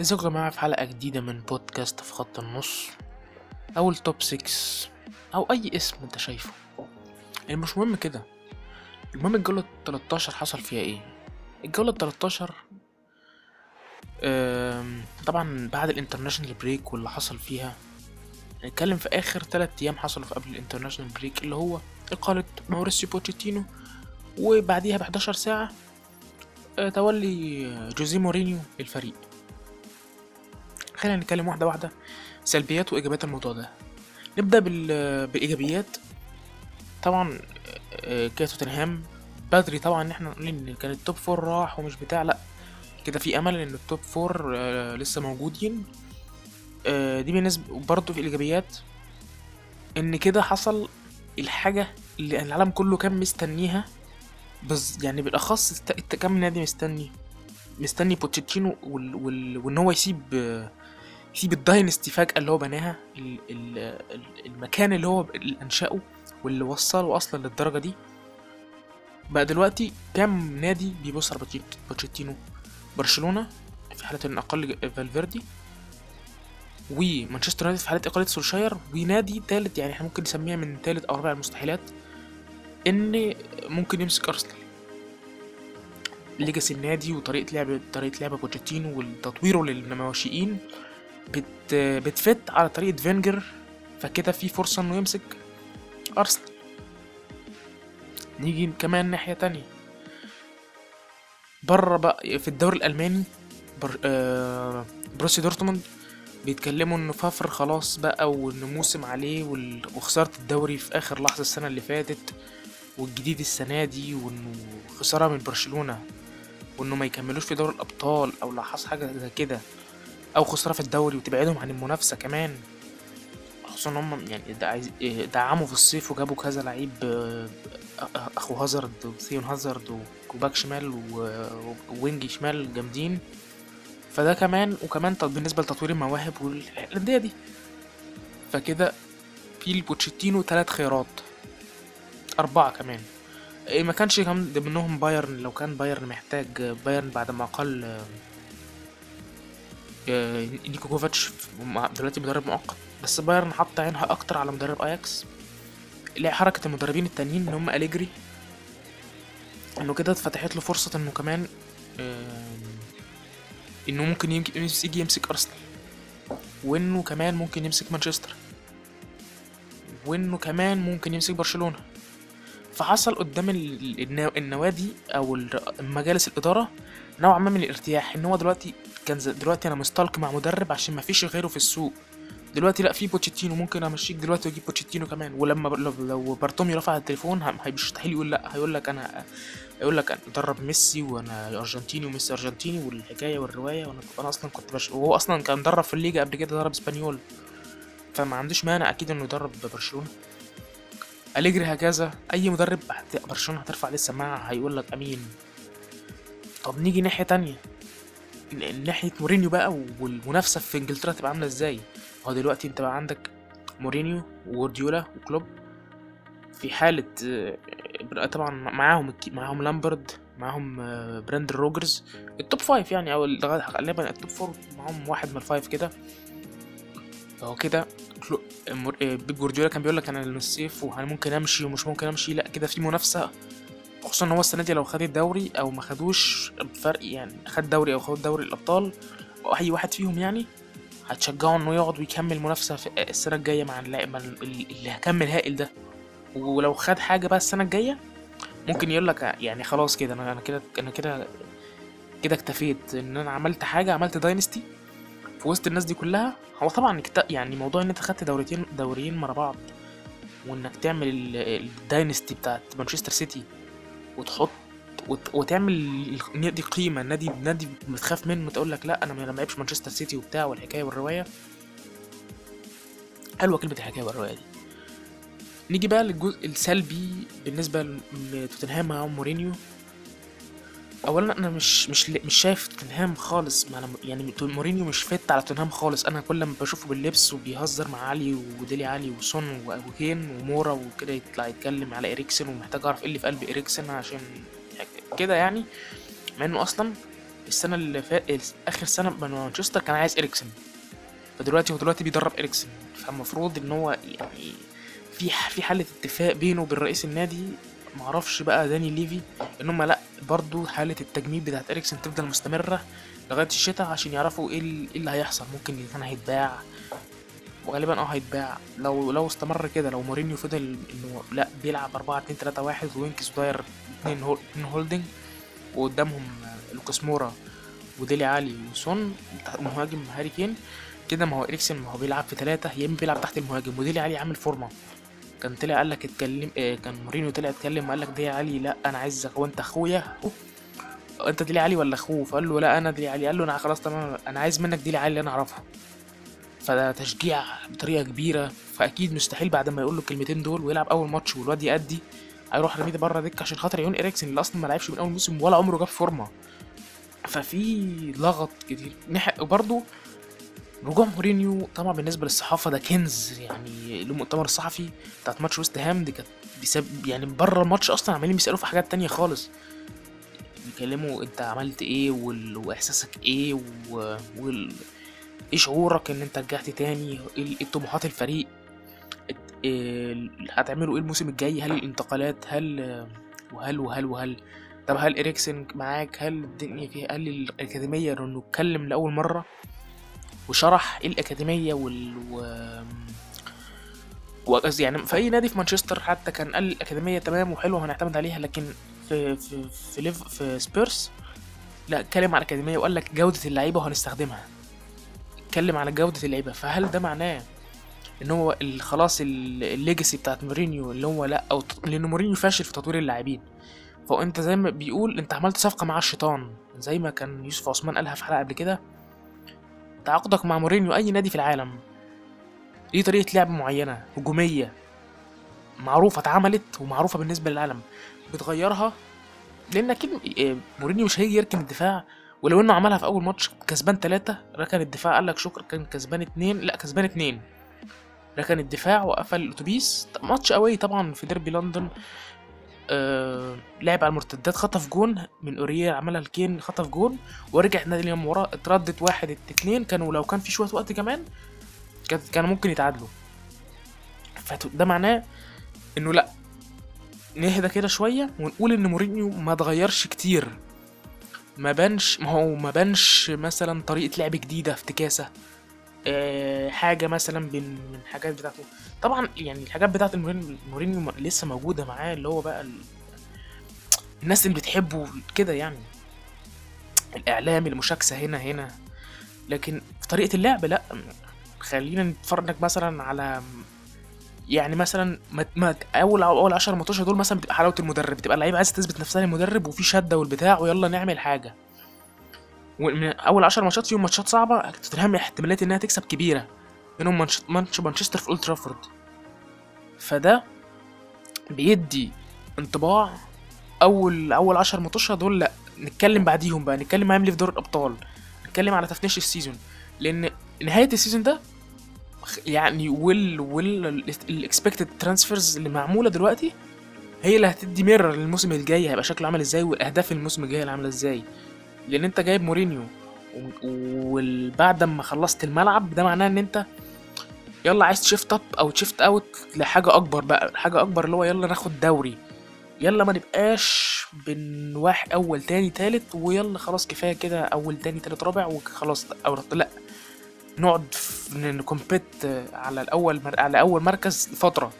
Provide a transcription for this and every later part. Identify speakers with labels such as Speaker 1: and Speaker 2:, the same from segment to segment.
Speaker 1: ازيكم يا جماعة في حلقة جديدة من بودكاست في خط النص. أو ال top 6 أو أي اسم أنت شايفه. يعني مش مهم كده. المهم الجولة 13 حصل فيها إيه؟ الجولة 13 آم، طبعا بعد ال international break واللي حصل فيها نتكلم في آخر تلات أيام حصلوا في قبل ال international break اللي هو إقالة ماوريسيو بوتشيتينو وبعديها ب 11 ساعة آه، تولي جوزيه مورينيو للفريق. خلينا نتكلم واحدة واحدة. سلبيات وإيجابيات الموضوع ده. نبدأ بال... بالإيجابيات. طبعا آه، كده توتنهام. بدري طبعا إن إحنا نقول إن كان ال top four راح ومش بتاع لأ. كده في أمل إن ال top four آه، لسه موجودين. آه، دي بالنسبة برضه في الإيجابيات إن كده حصل الحاجة اللي العالم كله كان مستنيها. بس يعني الت- كام نادي مستني؟ مستني بوتشيتينو. وإن هو يسيب آه، يسيب ال dynasty فجأة اللي هو بناها ال... ال... ال- المكان اللي هو أنشأه واللي وصله أصلا للدرجة دي. بقى دلوقتي كام نادي بيبص على بوتشيتينو برشلونة في حالة إن أقيل فالفيردي ومانشستر يونايتد في حالة إقالة سولشاير ونادي تالت يعني إحنا ممكن نسميها من تالت أو رابع المستحيلات إن ممكن يمسك أرسنال. legacy النادي وطريقة لعب طريقة لعب بوتشيتينو وتطويره للناشئين بت بت fit على طريقة فينجر فكده في فرصة إنه يمسك أرسنال. نيجي كمان ناحية تانية. بره بقى في الدوري الألماني بر... آه... بروسيا دورتموند بيتكلموا إنه فافر خلاص بقى وإنه موسم عليه وال... وخسارة الدوري في آخر لحظة السنة اللي فاتت والجديد السنة دي وإنه خسارة من برشلونة وإنه ما يكملوش في دوري الأبطال أو لو حصل حاجة زي كده. أو خسارة في الدوري وتبعدهم عن المنافسة كمان. خصوصا إن هم يعني إيه، دعموا في الصيف وجابوا كذا لعيب آه، أخو هازارد وثيون هازارد وباك شمال ووينج شمال جامدين. فده كمان وكمان طب بالنسبة لتطوير المواهب والأندية دي. فكده في البوتشيتينو تلات خيارات. أربعة كمان. إيه ما كانش منهم بايرن. لو كان بايرن محتاج بايرن بعد ما آه، نيكو كوفاتش دلوقتي مدرب مؤقت. بس بايرن حط عينها أكتر على مدرب أياكس. لا حركة المدربين التانيين إن هم أليجري إنه كده اتفتحت له فرصة إنه كمان إنه ممكن يجي يمسك أرسنال. وإنه كمان ممكن يمسك مانشستر. وإنه كمان ممكن يمسك برشلونة. فحصل قدام النوادي أو ال- مجالس الإدارة نوعا ما من الارتياح إن هو دلوقتي كان دلوقتي أنا مستلق مع مدرب عشان ما فيش غيره في السوق. دلوقتي لأ في بوتشيتينو ممكن أمشيك دلوقتي وأجيب بوتشيتينو كمان. ولما لو, لو بارتوميو رفع التليفون مستحيل يقول لأ. هيقول لك أنا يقول لك أنا بدرب ميسي وأنا أرجنتيني وميسي أرجنتيني والحكاية والرواية وأنا أنا أصلا كنت بش... وهو أصلا كان درب في الليجا قبل كده درب إسبانيول. فما عندوش مانع أكيد إنه يدرب برشلونة. أليجري هكذا. أي مدرب برشلونة هترفع عليه السماعه هيقول لك أمين. طب نيجي ناحية تانية. ناحية مورينيو بقى والمنافسة في إنجلترا تبقى عاملة إزاي؟ هو دلوقتي أنت بقى عندك مورينيو وجوارديولا وكلوب في حالة آه، طبعا معاهم معاهم لامبارد معاهم آه، براندن روجرز ال top five يعني أو غالبا ال top four معاهم واحد من ال five كده. فهو كده آه، بيب جوارديولا كان بيقول لك أنا الصيف وأنا ممكن أمشي ومش ممكن أمشي لأ كده في منافسة خصوصا إن هو السنة دي لو خد الدوري أو ما خدوش بفرق يعني خد دوري أو خد دوري الأبطال أو اي واحد فيهم يعني هتشجعه إنه يقعد ويكمل منافسة في السنة الجاية مع مع اللي هكمل هائل ده. ولو خد حاجة بقى السنة الجاية ممكن يقول لك يعني خلاص كده أنا أنا كده أنا كده كده اكتفيت إن أنا عملت حاجة عملت dynasty في وسط الناس دي كلها. هو طبعا يعني موضوع إن أنت خدت دوريتين دوريين ورا بعض وإنك تعمل ال- ال dynasty بتاعت مانشستر سيتي وتحط وت... وتعمل النادي قيمة النادي نادي بتخاف منه تقول لك لا أنا ما لعبش مانشستر سيتي وبتاع والحكاية والرواية. حلوة كلمة الحكاية والرواية دي. نيجي بقى للجزء السلبي بالنسبة ل- لتوتنهام مع مورينيو. اولا أنا مش مش مش شايف توتنهام خالص. مع يعني مورينيو مش fit على توتنهام خالص. أنا كل ما بشوفه باللبس وبيهزر مع علي وديلي علي وسون وكين ومورا وكده يطلع يتكلم على اريكسن ومحتاج أعرف إيه اللي في قلب اريكسن عشان كده يعني. مع إنه أصلا السنة اللي فاتت آخر سنة من مانشستر كان عايز اريكسن فدلوقتي هو دلوقتي بيدرب اريكسن فالمفروض إن هو يعني في في حالة اتفاق بينه وبين رئيس النادي معرفش بقى داني ليفي ان هم لا برضو حالة التجميد بتاعت إريكسن تفضل مستمرة لغاية الشتاء عشان يعرفوا إيه إيه اللي هيحصل. ممكن كان هيتباع. وغالبا آه هيتباع. لو لو استمر كده لو مورينيو فضل إنه لا بيلعب 4 2 3 1 وينكس هول اتنين holding وقدامهم لوكاس مورا وديلي علي وسون مهاجم هاري كين. كده ما هو إريكسن ما هو بيلعب في ثلاثة يا إما بيلعب تحت المهاجم وديلي علي عامل فورمة. كان طلع قال لك اتكلم آه، كان مورينيو طلع اتكلم وقال لك ديلي علي لا أنا عايزك وانت أخويا؟ أنت ديلي علي ولا أخوه؟ فقال له لا أنا ديلي علي. قال له أنا خلاص تمام أنا عايز منك ديلي علي اللي أنا اعرفه فده تشجيع بطريقة كبيرة فأكيد مستحيل بعد ما يقول له الكلمتين دول ويلعب أول ماتش والواد يأدي هيروح رميه بره دكة عشان خاطر يون إريكسن اللي أصلا ما لعبش من أول موسم ولا عمره جاب فورمة. ففي لغط كتير. وبرضه رجوع مورينيو طبعا بالنسبة للصحافة ده كنز يعني المؤتمر الصحفي بتاعت ماتش ويست هام دي كانت بيسب يعني بره الماتش أصلا عمالين بيسألوا في حاجات تانية خالص. بيكلموا أنت عملت إيه وال... وإحساسك إيه و... وال... إيه شعورك إن أنت رجعت تاني؟ إيه إيه طموحات الفريق؟ إيه هتعملوا إيه الموسم الجاي؟ هل الانتقالات؟ هل وهل وهل وهل؟ طب هل إريكسن معاك؟ هل الدنيا فيها؟ هل الأكاديمية؟ انه اتكلم لأول مرة وشرح إيه الأكاديمية وال و... وقصدي يعني في أي نادي في مانشستر حتى كان قال الأكاديمية تمام وحلوة هنعتمد عليها لكن في في في, ليف في سبيرس لا اتكلم على الأكاديمية وقال لك جودة اللعيبة وهنستخدمها. اتكلم على جودة اللعيبة فهل ده معناه إن هو خلاص ال- ال legacy بتاعت مورينيو اللي هو لا أو لأن مورينيو فاشل في تطوير اللاعبين. فأنت زي ما بيقول أنت عملت صفقة مع الشيطان زي ما كان يوسف عثمان قالها في حلقة قبل كده تعاقدك مع مورينيو أي نادي في العالم. ليه طريقة لعب معينة هجومية معروفة اتعملت ومعروفة بالنسبة للعالم بتغيرها؟ لأن أكيد إيه، مورينيو مش هيجي يركن الدفاع ولو إنه عملها في أول ماتش كسبان ثلاثة ركن الدفاع قال لك شكرا كان كسبان اتنين لا كسبان اتنين. ركن الدفاع وقفل الاتوبيس ماتش قوي طبعا في ديربي لندن. آه لعب على المرتدات خطف جون من اوريير عملها الكين خطف جون ورجع النادي اليوم وراه اتردت واحد اتنين كانوا لو كان في شوية وقت كمان كان كانوا ممكن يتعادلوا. فده معناه إنه لأ نهدى كده شوية ونقول إن مورينيو ما اتغيرش كتير. ما بانش ما هو ما بانش مثلا طريقة لعب جديدة افتكاسه آه، حاجة مثلا من من الحاجات بتاعته. طبعا يعني الحاجات المورينيو مورينيو لسه موجودة معاه اللي هو بقى ال... الناس اللي بتحبه كده يعني. الإعلام المشاكسة هنا هنا. لكن في طريقة اللعب لا. خلينا نتفرج مثلا على يعني مثلا ما أول أول 10 ماتشات دول مثلا بتبقى حلاوة المدرب. بتبقى اللعيبة عايزة تثبت نفسها للمدرب وفي شدة والبتاع ويلا نعمل حاجة. ومن أول 10 ماتشات فيهم ماتشات صعبة توتنهام احتمالية إنها تكسب كبيرة. منهم مانشستر في أولد ترافورد. فده بيدي انطباع أول أول 10 ماتشات دول لأ نتكلم بعديهم بقى نتكلم هيعمل إيه في دوري الأبطال نتكلم على تفنيش ال season لأن نهاية ال season ده يعني وال وال ال expected transfers اللي معمولة دلوقتي هي اللي هتدي mirror للموسم الجاي هيبقى شكله عامل إزاي والأهداف الموسم الجاي اللي عاملة إزاي. لأن أنت جايب مورينيو وبعد ما خلصت الملعب ده معناه إن أنت يلا عايز تـ shift up أو تـ shift out لحاجة أكبر بقى حاجة أكبر اللي هو يلا ناخد دوري. يلا ما نبقاش بين واحد أول تاني تالت ويلا خلاص كفاية كده أول تاني تالت رابع وخلاص أو لا نقعد نـ compete على الأول مر... على أول مركز فترة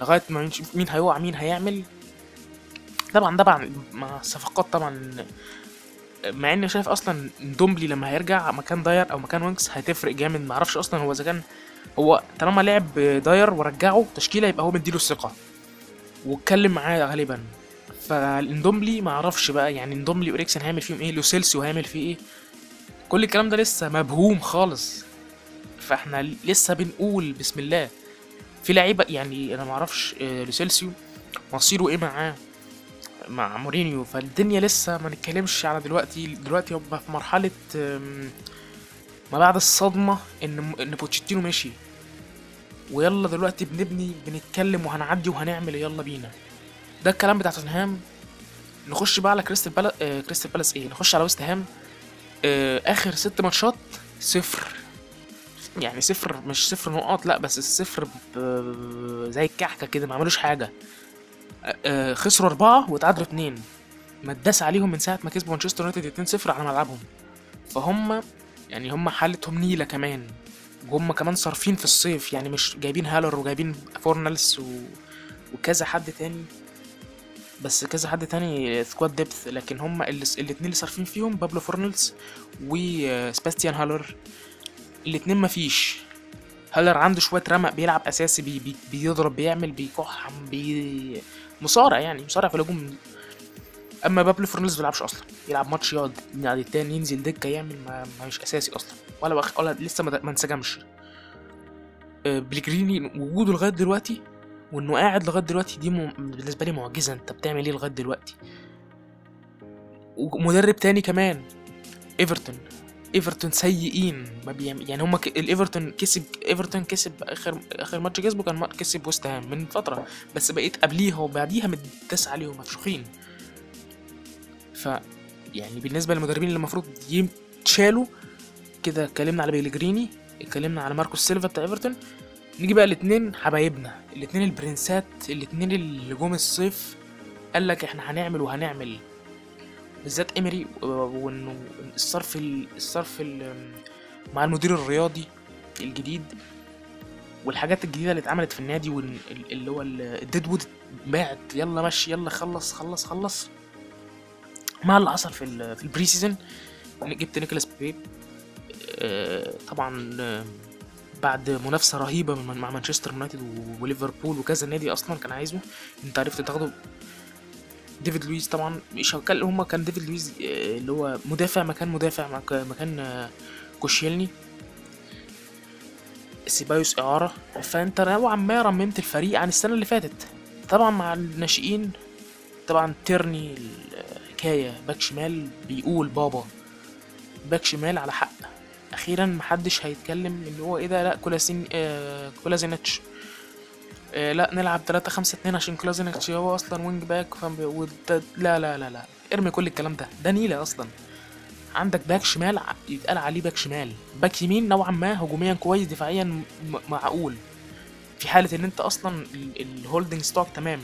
Speaker 1: لغاية ما نشوف مين هيقع مين هيعمل. طبعا طبعا مع الصفقات طبعا مع إني شايف أصلا ندومبلي لما هيرجع مكان داير أو مكان وينكس هتفرق جامد. معرفش أصلا هو إذا كان هو طالما لعب داير ورجعه تشكيلة يبقى هو مديله الثقة. واتكلم معاه غالبا. فاندومبلي معرفش بقى يعني إندومبلي وإريكسن هيعمل فيهم إيه؟ لو سيلسو هيعمل فيه إيه؟ كل الكلام ده لسه مبهوم خالص. فإحنا لسه بنقول بسم الله. في لعيبة يعني أنا معرفش آه، لو سيلسو مصيره إيه معاه؟ مع مورينيو. فالدنيا لسه ما نتكلمش على دلوقتي. دلوقتي هم في مرحلة ما بعد الصدمة إن إن بوتشيتينو مشي ويلا دلوقتي بنبني بنتكلم وهنعدي وهنعمل يلا بينا. ده الكلام بتاع توتنهام. نخش بقى على كريستال بالاس آه كريستال بالاس إيه؟ نخش على ويست هام. آه، آخر ست ماتشات صفر. يعني صفر مش صفر نقط لا بس الصفر زي الكحكة كده ما عملوش حاجة. آه، آه، خسروا أربعة وتعادلوا اتنين. ما اتداس عليهم من ساعة ما كسبوا مانشستر يونايتد 2-0 على ملعبهم. فهم يعني هم حالتهم نيلة كمان. وهم كمان صارفين في الصيف يعني مش جايبين هالر وجايبين فورنالس و... وكذا حد تاني. بس كذا حد تاني squad depth لكن هم الاتنين اللي صارفين فيهم بابلو فورنالس وسباستيان هالر الاتنين مفيش هالر عنده شوية رمق بيلعب أساسي بي بي بيضرب بيعمل بيكح بي مصارع يعني مصارع في الهجوم اما بابلو فورنالس ما بيلعبش أصلا. يلعب ماتش يقعد يقعد التاني ينزل دكة يعمل ما, ما مش أساسي أصلا. ولا بخ... ولا لسه ما ما انسجمش. آه، بليجريني وجوده لغاية دلوقتي وإنه قاعد لغاية دلوقتي دي م... بالنسبة لي معجزة. أنت بتعمل إيه لغاية دلوقتي؟ ومدرب تاني كمان إيفرتون. إيفرتون سيئين. ما بيعمل يعني هما ك... الإيفرتون كسب إيفرتون كسب اخر آخر ماتش كسبه كان ما- كسب ويست هام من فترة. بس بقيت قبليها وبعديها متداس عليهم مفشوخين. ف يعني بالنسبة للمدربين اللي المفروض يتشالوا كده اتكلمنا على بيلجريني اتكلمنا على ماركوس سيلفا بتاع إيفرتون نيجي بقى الاتنين حبايبنا الاتنين البرنسات الاتنين اللي جم الصيف قال لك إحنا هنعمل وهنعمل بالذات إيمري و- وإنه الصرف ال- الصرف ال- مع المدير الرياضي الجديد والحاجات الجديدة اللي اتعملت في النادي وال- ال- اللي هو ال dead wood بعت يلا مشي يلا خلص خلص خلص مع اللي حصل في في ال pre-season جبت نيكولاس بيبي. آه، طبعا آه، بعد منافسة رهيبة من- مع مانشستر يونايتد وليفربول وكذا نادي أصلا كان عايزه أنت عرفت تاخده. ديفيد لويس طبعا مش هتكلم هما كان ديفيد لويس آه، اللي هو مدافع مكان مدافع مك- مكان كوشيلني. سيبايوس إعارة. فأنت نوعا ما رممت الفريق عن السنة اللي فاتت. طبعا مع الناشئين طبعا تيرني الحكاية باك شمال بيقول بابا باك شمال على حق. أخيرا محدش هيتكلم إن هو إيه ده لا كولاسين آه كولازينيتش. آه لا نلعب 3 5 2 عشان كولازينيتش هو أصلا wing back فم... والت... لا لا لا لا. ارمي كل الكلام ده. ده نيلة أصلا. عندك باك شمال يتقال عليه باك شمال. باك يمين نوعا ما هجوميا كويس دفاعيا. معقول. في حالة إن أنت أصلا ال holding ستوك تمام.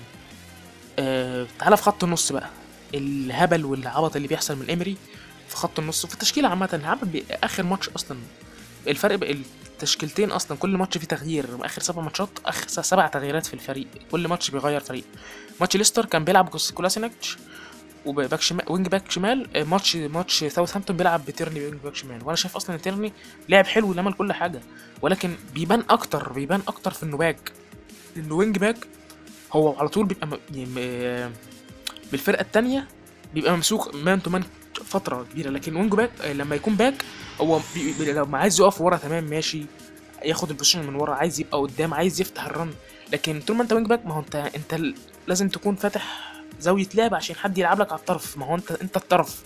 Speaker 1: آه تعالى في خط النص بقى. الهبل والعبط اللي بيحصل من امري في خط النص. وفي التشكيلة عامة بي- آخر ماتش أصلا الفرق التشكيلتين أصلا كل ماتش فيه تغيير. آخر سبع ماتشات آخر سبع تغييرات في الفريق. كل ماتش بيغير فريق. ماتش ليستر كان بيلعب كولاسينيتش وباك شمال wing back شمال. آه، ماتش ماتش ساوثهامبتون بيلعب بتيرني wing back شمال. وأنا شايف أصلا تيرني لعب حلو وعمل كل حاجة. ولكن بيبان أكتر بيبان أكتر في إنه back. إنه wing back هو على طول بيبقى. يعني م- بالفرقة التانية بيبقى ممسوك man to man فترة كبيرة. لكن wing back آه، لما يكون back هو. لما عايز يقف ورا تمام ماشي ياخد ال position من ورا عايز يبقى قدام عايز يفتح ال run. لكن طول ما انت wing back ما هو انت انت لازم تكون فاتح زاوية لعب عشان حد يلعب لك على الطرف. ما هو انت انت الطرف.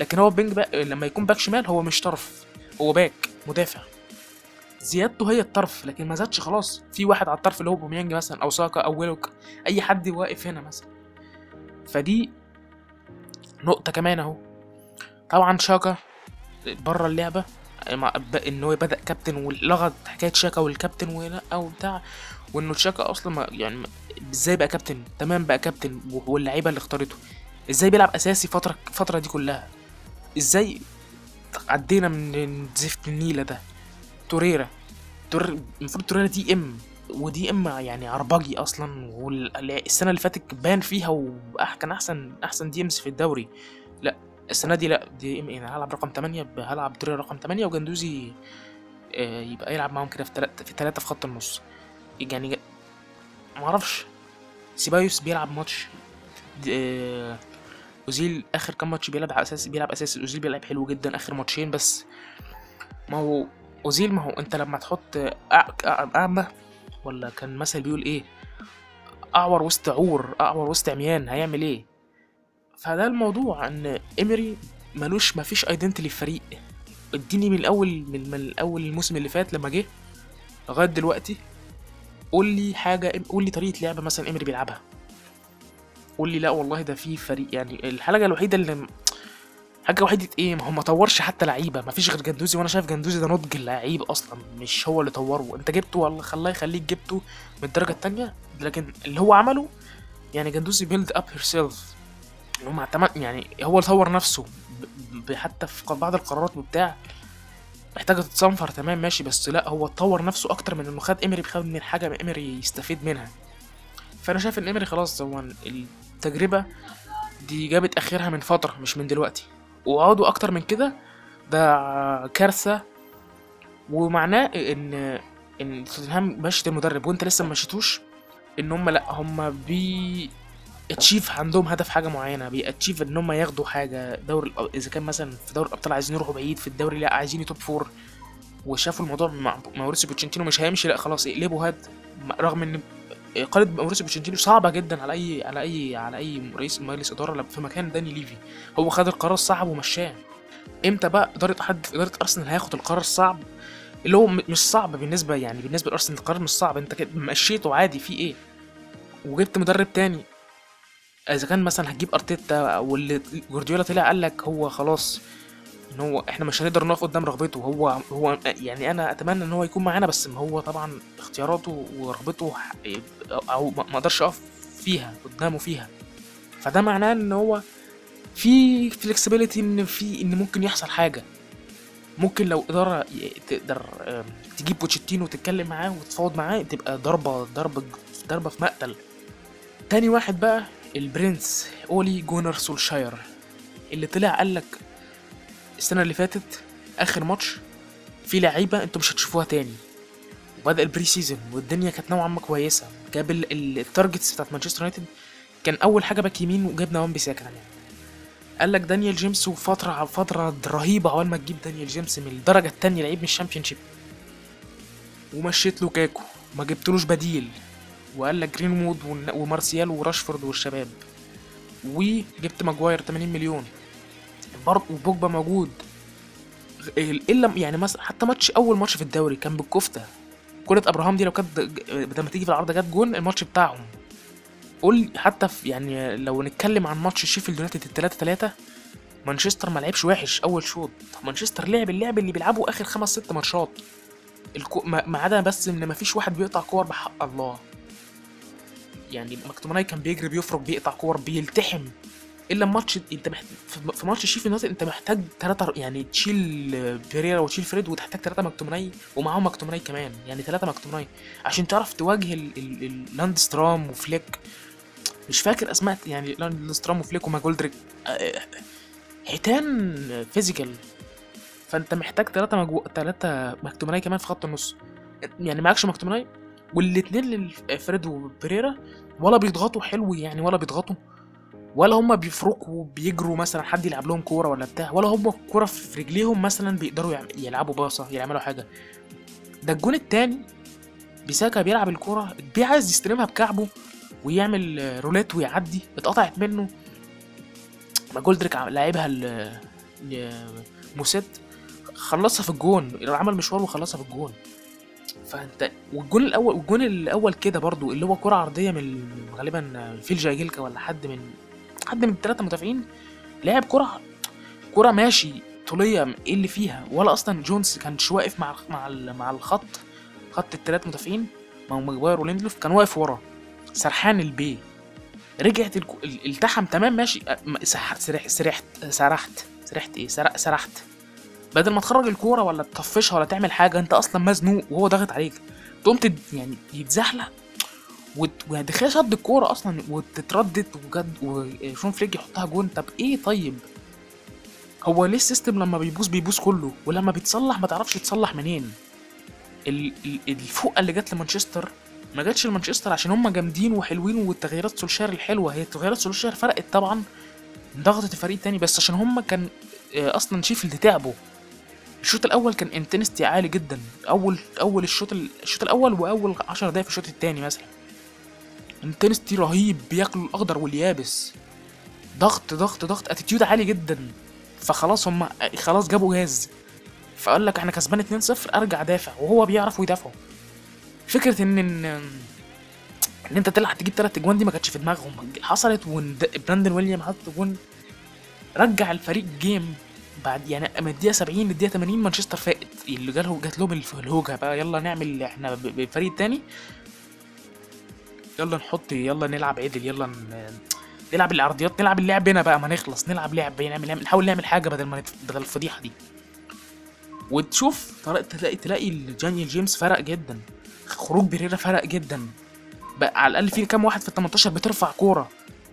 Speaker 1: لكن هو wing back لما يكون باك شمال هو مش طرف هو باك مدافع. زيادته هي الطرف لكن ما زادش خلاص. في واحد على الطرف اللي هو أوباميانج مثلا أو ساكا أو ويلوك أي حد واقف هنا مثلا. فدي نقطة كمان أهو. طبعا شاكا بره اللعبة إن هو بدأ كابتن ولغت حكاية شاكا والكابتن ولا أو بتاع وإنه شاكا أصلا يعني إزاي بقى كابتن؟ تمام بقى كابتن واللعيبة اللي اختارته. إزاي بيلعب أساسي فترة الفترة دي كلها؟ إزاي عدينا من زفت النيلة ده؟ توريرا. توريرا المفروض توريرا DM. و DM يعني عربجي أصلا والسنة اللي فاتت بان فيها وكان أحسن أحسن DMs في الدوري. لأ السنة دي لأ DM أنا هلعب رقم 8 هلعب توريرا رقم 8 وجندوزي آه، يبقى يلعب معاهم كده في ثلاثة في في خط النص. يعني ما أعرفش سيبايوس بيلعب ماتش آه، أوزيل آخر كام ماتش بيلعب على أساس بيلعب اساسي أوزيل بيلعب حلو جدا آخر ماتشين بس. ما هو أوزيل ما هو أنت لما تحط أعمى ولا كان مثل بيقول إيه؟ أعور وسط عور أعور وسط عميان هيعمل إيه؟ فده الموضوع إن إيمري ملوش مفيش ايدنتي للفريق. اديني من الأول من, من الأول الموسم اللي فات لما جه لغاية دلوقتي قول لي حاجة قول لي طريقة لعبه مثلا إيمري بيلعبها. قول لي لا والله ده في فريق يعني الحاجة الوحيدة اللي حاجة وحيدة إيه؟ ما هو ما طورش حتى لعيبة ما فيش غير جندوزي وأنا شايف جندوزي ده نضج اللعيب أصلا مش هو اللي طوره. أنت جبته والله خلاه يخليك جبته من الدرجة التانية لكن اللي هو عمله يعني جندوزي build up herself اعتمد يعني هو اللي طور نفسه حتى في بعض القرارات وبتاع محتاجة تتصنفر تمام ماشي بس لا هو طور نفسه أكتر من إنه خد امري خد من حاجة امري يستفيد منها. فأنا شايف إن امري خلاص هو التجربة دي جابت آخرها من فترة مش من دلوقتي. وقعدوا أكتر من كده ده كارثة. ومعناه إن إن توتنهام مشت المدرب وأنت لسه ما مشيتوش إن هم لأ هم بي achieve عندهم هدف حاجة معينة بي achieve إن هم ياخدوا حاجة. دوري إذا كان مثلا في دوري الأبطال عايزين يروحوا بعيد في الدوري لأ عايزين top four وشافوا الموضوع مع ماوريسيو بوتشيتينو مش هيمشي لأ خلاص اقلبوا هاد رغم إن إقالة ماوريسيو بوتشيتينو صعبة جدا على أي على أي على أي رئيس مجلس إدارة في مكان داني ليفي. هو خد القرار الصعب ومشاه. إمتى بقى إدارة حد في إدارة أرسنال هياخد القرار الصعب؟ اللي هو مش صعب بالنسبة يعني بالنسبة لأرسنال القرار مش صعب. كده مشيته عادي في إيه؟ وجبت مدرب تاني. إذا كان مثلا هتجيب أرتيتا واللي جوارديولا طلع قال لك هو خلاص إن هو إحنا مش هنقدر نقف قدام رغبته. هو هو يعني أنا أتمنى إن هو يكون معانا بس ما هو طبعا اختياراته ورغبته أو ما أقدرش أقف فيها قدامه فيها. فده معناه إن هو في flexibility إن في إن ممكن يحصل حاجة. ممكن لو إدارة تقدر تجيب بوتشيتينو وتتكلم معاه وتتفاوض معاه تبقى ضربة ضربة ضربة في مقتل. تاني واحد بقى البرنس أولي جونار سولشاير. اللي طلع قال لك السنة اللي فاتت آخر ماتش في لعيبة أنتوا مش هتشوفوها تاني. وبدأ ال pre-season والدنيا كانت نوعا ما كويسة. جاب ال- ال- ال targets بتاعت مانشستر يونايتد كان أول حاجة back يمين وجبنا وان بيساكا يعني قال لك دانيال جيمس وفتره فترة رهيبة عقبال ما تجيب دانيال جيمس من الدرجة التانية لعيب من ال Championship. ومشيت لوكاكو ما جبتلوش بديل. وقال لك جرينوود ومارسيال وراشفورد والشباب. وجبت ماجواير 80 مليون. برضه وبوجبا موجود. إلا يعني مثلا حتى ماتش أول ماتش في الدوري كان بالكفتة. كرة أبراهام دي لو كانت ج- لما تيجي في العارضه جت جون الماتش بتاعهم. قول حتى في يعني لو نتكلم عن ماتش شيفيلد يونايتد التلاتة تلاتة مانشستر ما لعبش وحش أول شوط. مانشستر لعب اللعب اللي بيلعبه آخر خمس ست ماتشات. الكو... ما ما عدا بس إن ما فيش واحد بيقطع كور بحق الله. يعني مكتوماناي كان بيجري بيفرق بيقطع كور بيلتحم. إلا ماتش أنت محت... في- ماتش شيفيلد يونايتد أنت محتاج ثلاثة يعني تشيل بيريرا وتشيل فريد وتحتاج ثلاثة مكتومناي ومعاهم مكتومناي كمان يعني ثلاثة مكتومناي عشان تعرف تواجه ال... ال... ال... لاندسترام وفليك. مش فاكر أسماء يعني لاندسترام وفليك وماكجولدريك آه، حيتان physical. فأنت محتاج ثلاثة مجو... ثلاثة مكتومناي كمان في خط النص. يعني معكش مكتومناي والاتنين لفريد وبيريرا ولا بيضغطوا حلو يعني ولا بيضغطوا. ولا هم بيفرقوا بيجروا مثلا حد يلعب لهم كورة ولا بتاع ولا هم الكوره في رجليهم مثلا بيقدروا يلعبوا باصة يعملوا حاجة. ده الجون التاني بيساكا بيلعب الكورة بي عايز يستلمها بكعبه ويعمل رولات ويعدي اتقطعت منه. ماكجولدريك لعبها ل لموسيت خلصها في الجون عمل مشوار وخلصها في الجون. فانت والجون الأول والجون الأول كده برضو اللي هو كرة عرضية من غالبا فيل جايجيلكا ولا حد من حد من الثلاثه مدافعين لعب كرة كرة ماشي طولية إيه اللي فيها؟ ولا أصلا جونز كانش واقف مع مع مع الخط خط الثلاث مدافعين مع ماجواير وليندلوف كان واقف ورا سرحان البي. رجعت الكو... ال- التحم تمام ماشي. أ- ما- سح- سرح سرحت سرحت. سرحت إيه؟ سرح سرحت. بدل ما تخرج الكورة ولا تطفشها ولا تعمل حاجة أنت أصلا مزنوق وهو ضاغط عليك. تقوم. يعني يتزحلق. وت... وهدخلها شد الكورة أصلا وتتردد وجد وشون فليك يحطها جون. طب إيه طيب؟ هو ليه ال system لما بيبوظ بيبوظ كله ولما بيتصلح ما تعرفش يتصلح منين. ال... ال... الفوقة اللي جت لمانشستر ما جاتش لمانشستر عشان هم جامدين وحلوين والتغييرات سولشار الحلوة. هي تغييرات سولشار فرقت طبعا ضغطت الفريق التاني بس عشان هم كان آه، أصلا شيفيلد تعبوا. الشوط الأول كان intensity عالي جدا. أول أول الشوط ال- الشوط الأول وأول 10 دقايق في الشوط الثاني مثلا. intensity رهيب بياكلوا الأخضر واليابس. ضغط ضغط ضغط attitude عالي جدا. فخلاص هم خلاص جابوا جاز. فقال لك إحنا كسبان 2-0 أرجع دافع وهو بيعرفوا يدافعوا فكرة إن إن إن أنت تلعب تجيب ثلاث أجوان دي ما كانتش في دماغهم. حصلت وبراندون ويليامز حط جون. رجع الفريق game بعد يعني من الدقيقة 70 للدقيقة 80 مانشستر فائت اللي جاله جات لهم الهوجة بقى. يلا نعمل إحنا ب- بالفريق التاني يلا نحط يلا نلعب عدل يلا نلعب العرضيات نلعب اللعب هنا بقى ما نخلص نلعب لعب نعمل نعمل- نحاول نعمل حاجة بدل ما بدل الفضيحة دي. وتشوف طريقة تلاقي تلاقي دانيال جيمس فرق جدا. خروج بيريرا فرق جدا. بقى على الأقل في كام واحد في ال 18 بترفع كورة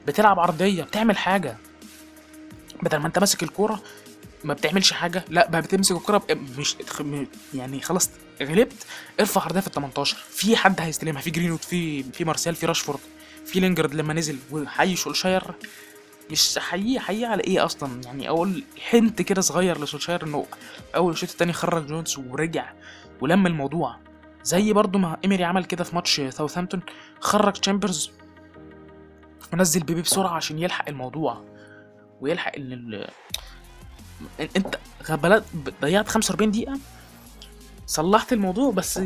Speaker 1: بتلعب عرضية بتعمل حاجة. بدل ما انت ماسك الكورة ما بتعملش حاجة لا بقى بتمسك الكوره بقى مش يعني خلاص غلبت ارفع عرضيه في ال 18 في حد هيستلمها؟ في جرينوود في في مارسيال في راشفورد في لينجرد لما نزل وحتى شولتير مش حقيقي حقيقي على إيه أصلا؟ يعني اول حنة كده صغير لسولشاير إنه أول الشوط التاني خرج جونز ورجع. ولم الموضوع. زي برضو ما إيمري عمل كده في ماتش ساوثهامبتون خرج تشامبرز ونزل بيبي بسرعة عشان يلحق الموضوع. ويلحق. إنت ضيعت 45 دقيقة؟ صلحت الموضوع بس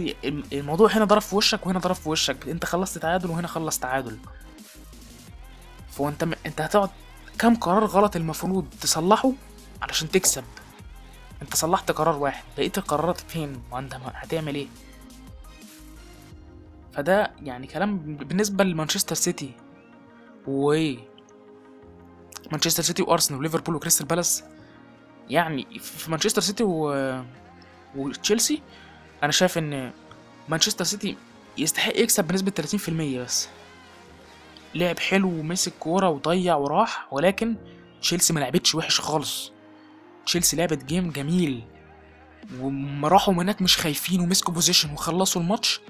Speaker 1: الموضوع هنا ضرب في وشك وهنا ضرب في وشك. أنت خلصت تعادل وهنا خلص تعادل. فأنت م... أنت هتقعد كام قرار غلط المفروض تصلحه علشان تكسب؟ أنت صلحت قرار واحد بقيت القرارات فين؟ وانت هتعمل إيه؟ فده يعني كلام بالنسبة لمانشستر سيتي. و مانشستر سيتي وأرسنال وليفربول وكريستال بالاس. يعني في مانشستر سيتي و... وتشيلسي أنا شايف إن مانشستر سيتي يستحق يكسب بنسبة 30% بس. لعب حلو ومسك كورة وضيع وراح ولكن تشيلسي ما لعبتش وحش خالص. تشيلسي لعبت game جميل وما راحوا هناك مش خايفين ومسكوا possession وخلصوا الماتش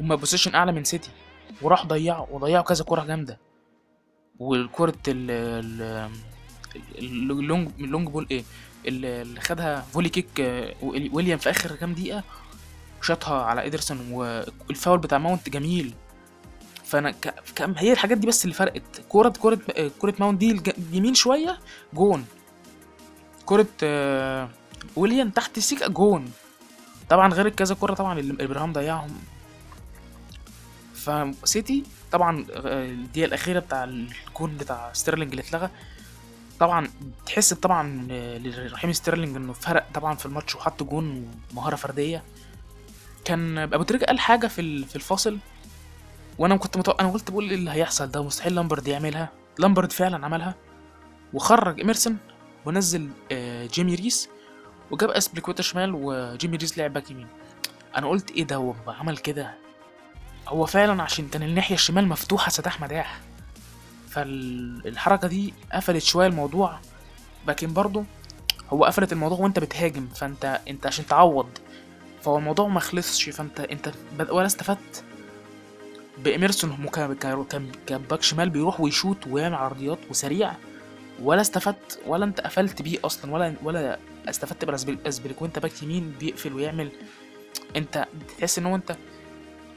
Speaker 1: هما possession أعلى من سيتي. وراح ضيعوا وضيعوا كذا كورة جامدة. والكرة ال ال ال- ال long ال long ball إيه؟ اللي خدها volley kick آه، ويليام في آخر كام دقيقة شاطها على ادرسون والفاول بتاع ماونت جميل. فأنا هي الحاجات دي بس اللي فرقت. كوره كوره آه، كورة ماونت دي يمين شوية جون. كورة آه، ويليام تحت السيكا جون. طبعا غير الكذا كورة طبعا اللي إبراهام ضيعهم. فسيتي طبعا الدقيقة الأخيرة بتاع الجون بتاع ستيرلينج اللي اتلغى طبعا تحس طبعا آه، لرحيم ستيرلينج إنه فرق طبعا في الماتش وحط جون ومهارة فردية. كان أبو تريكة قال حاجة في في الفاصل وأنا كنت متوقع أنا قلت بقول إيه اللي هيحصل ده؟ مستحيل لامبارد يعملها. لامبارد فعلا عملها. وخرج ايمرسون ونزل آه، جيمي ريس وجاب اسبليكويتا شمال وجيمي ريس لعب باك يمين. أنا قلت إيه ده؟ هو عمل كده؟ هو فعلا عشان كان الناحية الشمال مفتوحة سداح مداح. فالحركة دي قفلت شوية الموضوع لكن برضه هو قفلت الموضوع وانت بتهاجم فانت انت عشان تعوض فهو الموضوع ما خلصش فانت انت ولا استفدت بإميرسون كان كباك شمال بيروح ويشوت ويعمل عرضيات وسريع ولا استفدت ولا انت قفلت بيه أصلا ولا ولا استفدت باسبليكويتا باك يمين بيقفل ويعمل. انت تحس ان هو انت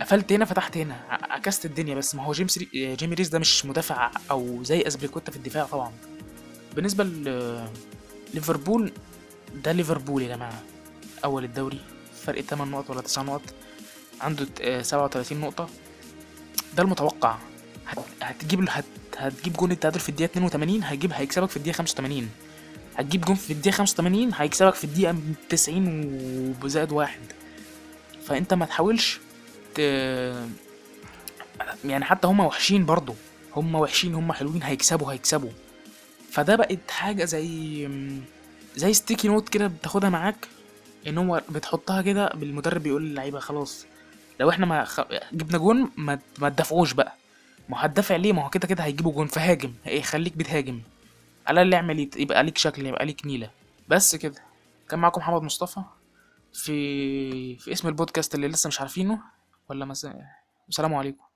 Speaker 1: قفلت هنا فتحت هنا. عكست الدنيا بس. ما هو جيمس ري... جيمي ريس ده مش مدافع أو زي اسبليكويتا في الدفاع طبعا. بالنسبة ل ليفربول ده ليفربول يا جماعة. أول الدوري فرق 8 نقط ولا 9 نقط. عنده ت- آه، 37 نقطة. ده المتوقع. هت... هتجيب له- هت... هتجيب جون التعادل في الدقيقة 82 هيجيب هيكسبك في الدقيقة 85 هتجيب جون في الدقيقة 85 هيكسبك في الدقيقة 90 وبزائد واحد. فأنت ما تحاولش ت... يعني حتى هما وحشين برضو. هما وحشين هما حلوين هيكسبوا هيكسبوا. فده بقت حاجة زي زي sticky note كده بتاخدها معاك إن هو بتحطها كده بالمدرب بيقول للعيبة خلاص لو إحنا ما خ... جبنا جون ما ما تدافعوش بقى. ما هتدافع ليه؟ ما هو كده كده هيجيبوا جون فهاجم. إيه خليك بتهاجم. على الأقل يبقى ليك شكل يبقى ليك نيلة. بس كده. كان معاكم محمد مصطفى في في اسم البودكاست اللي لسه مش عارفينه. ولا مثلا السلام عليكم.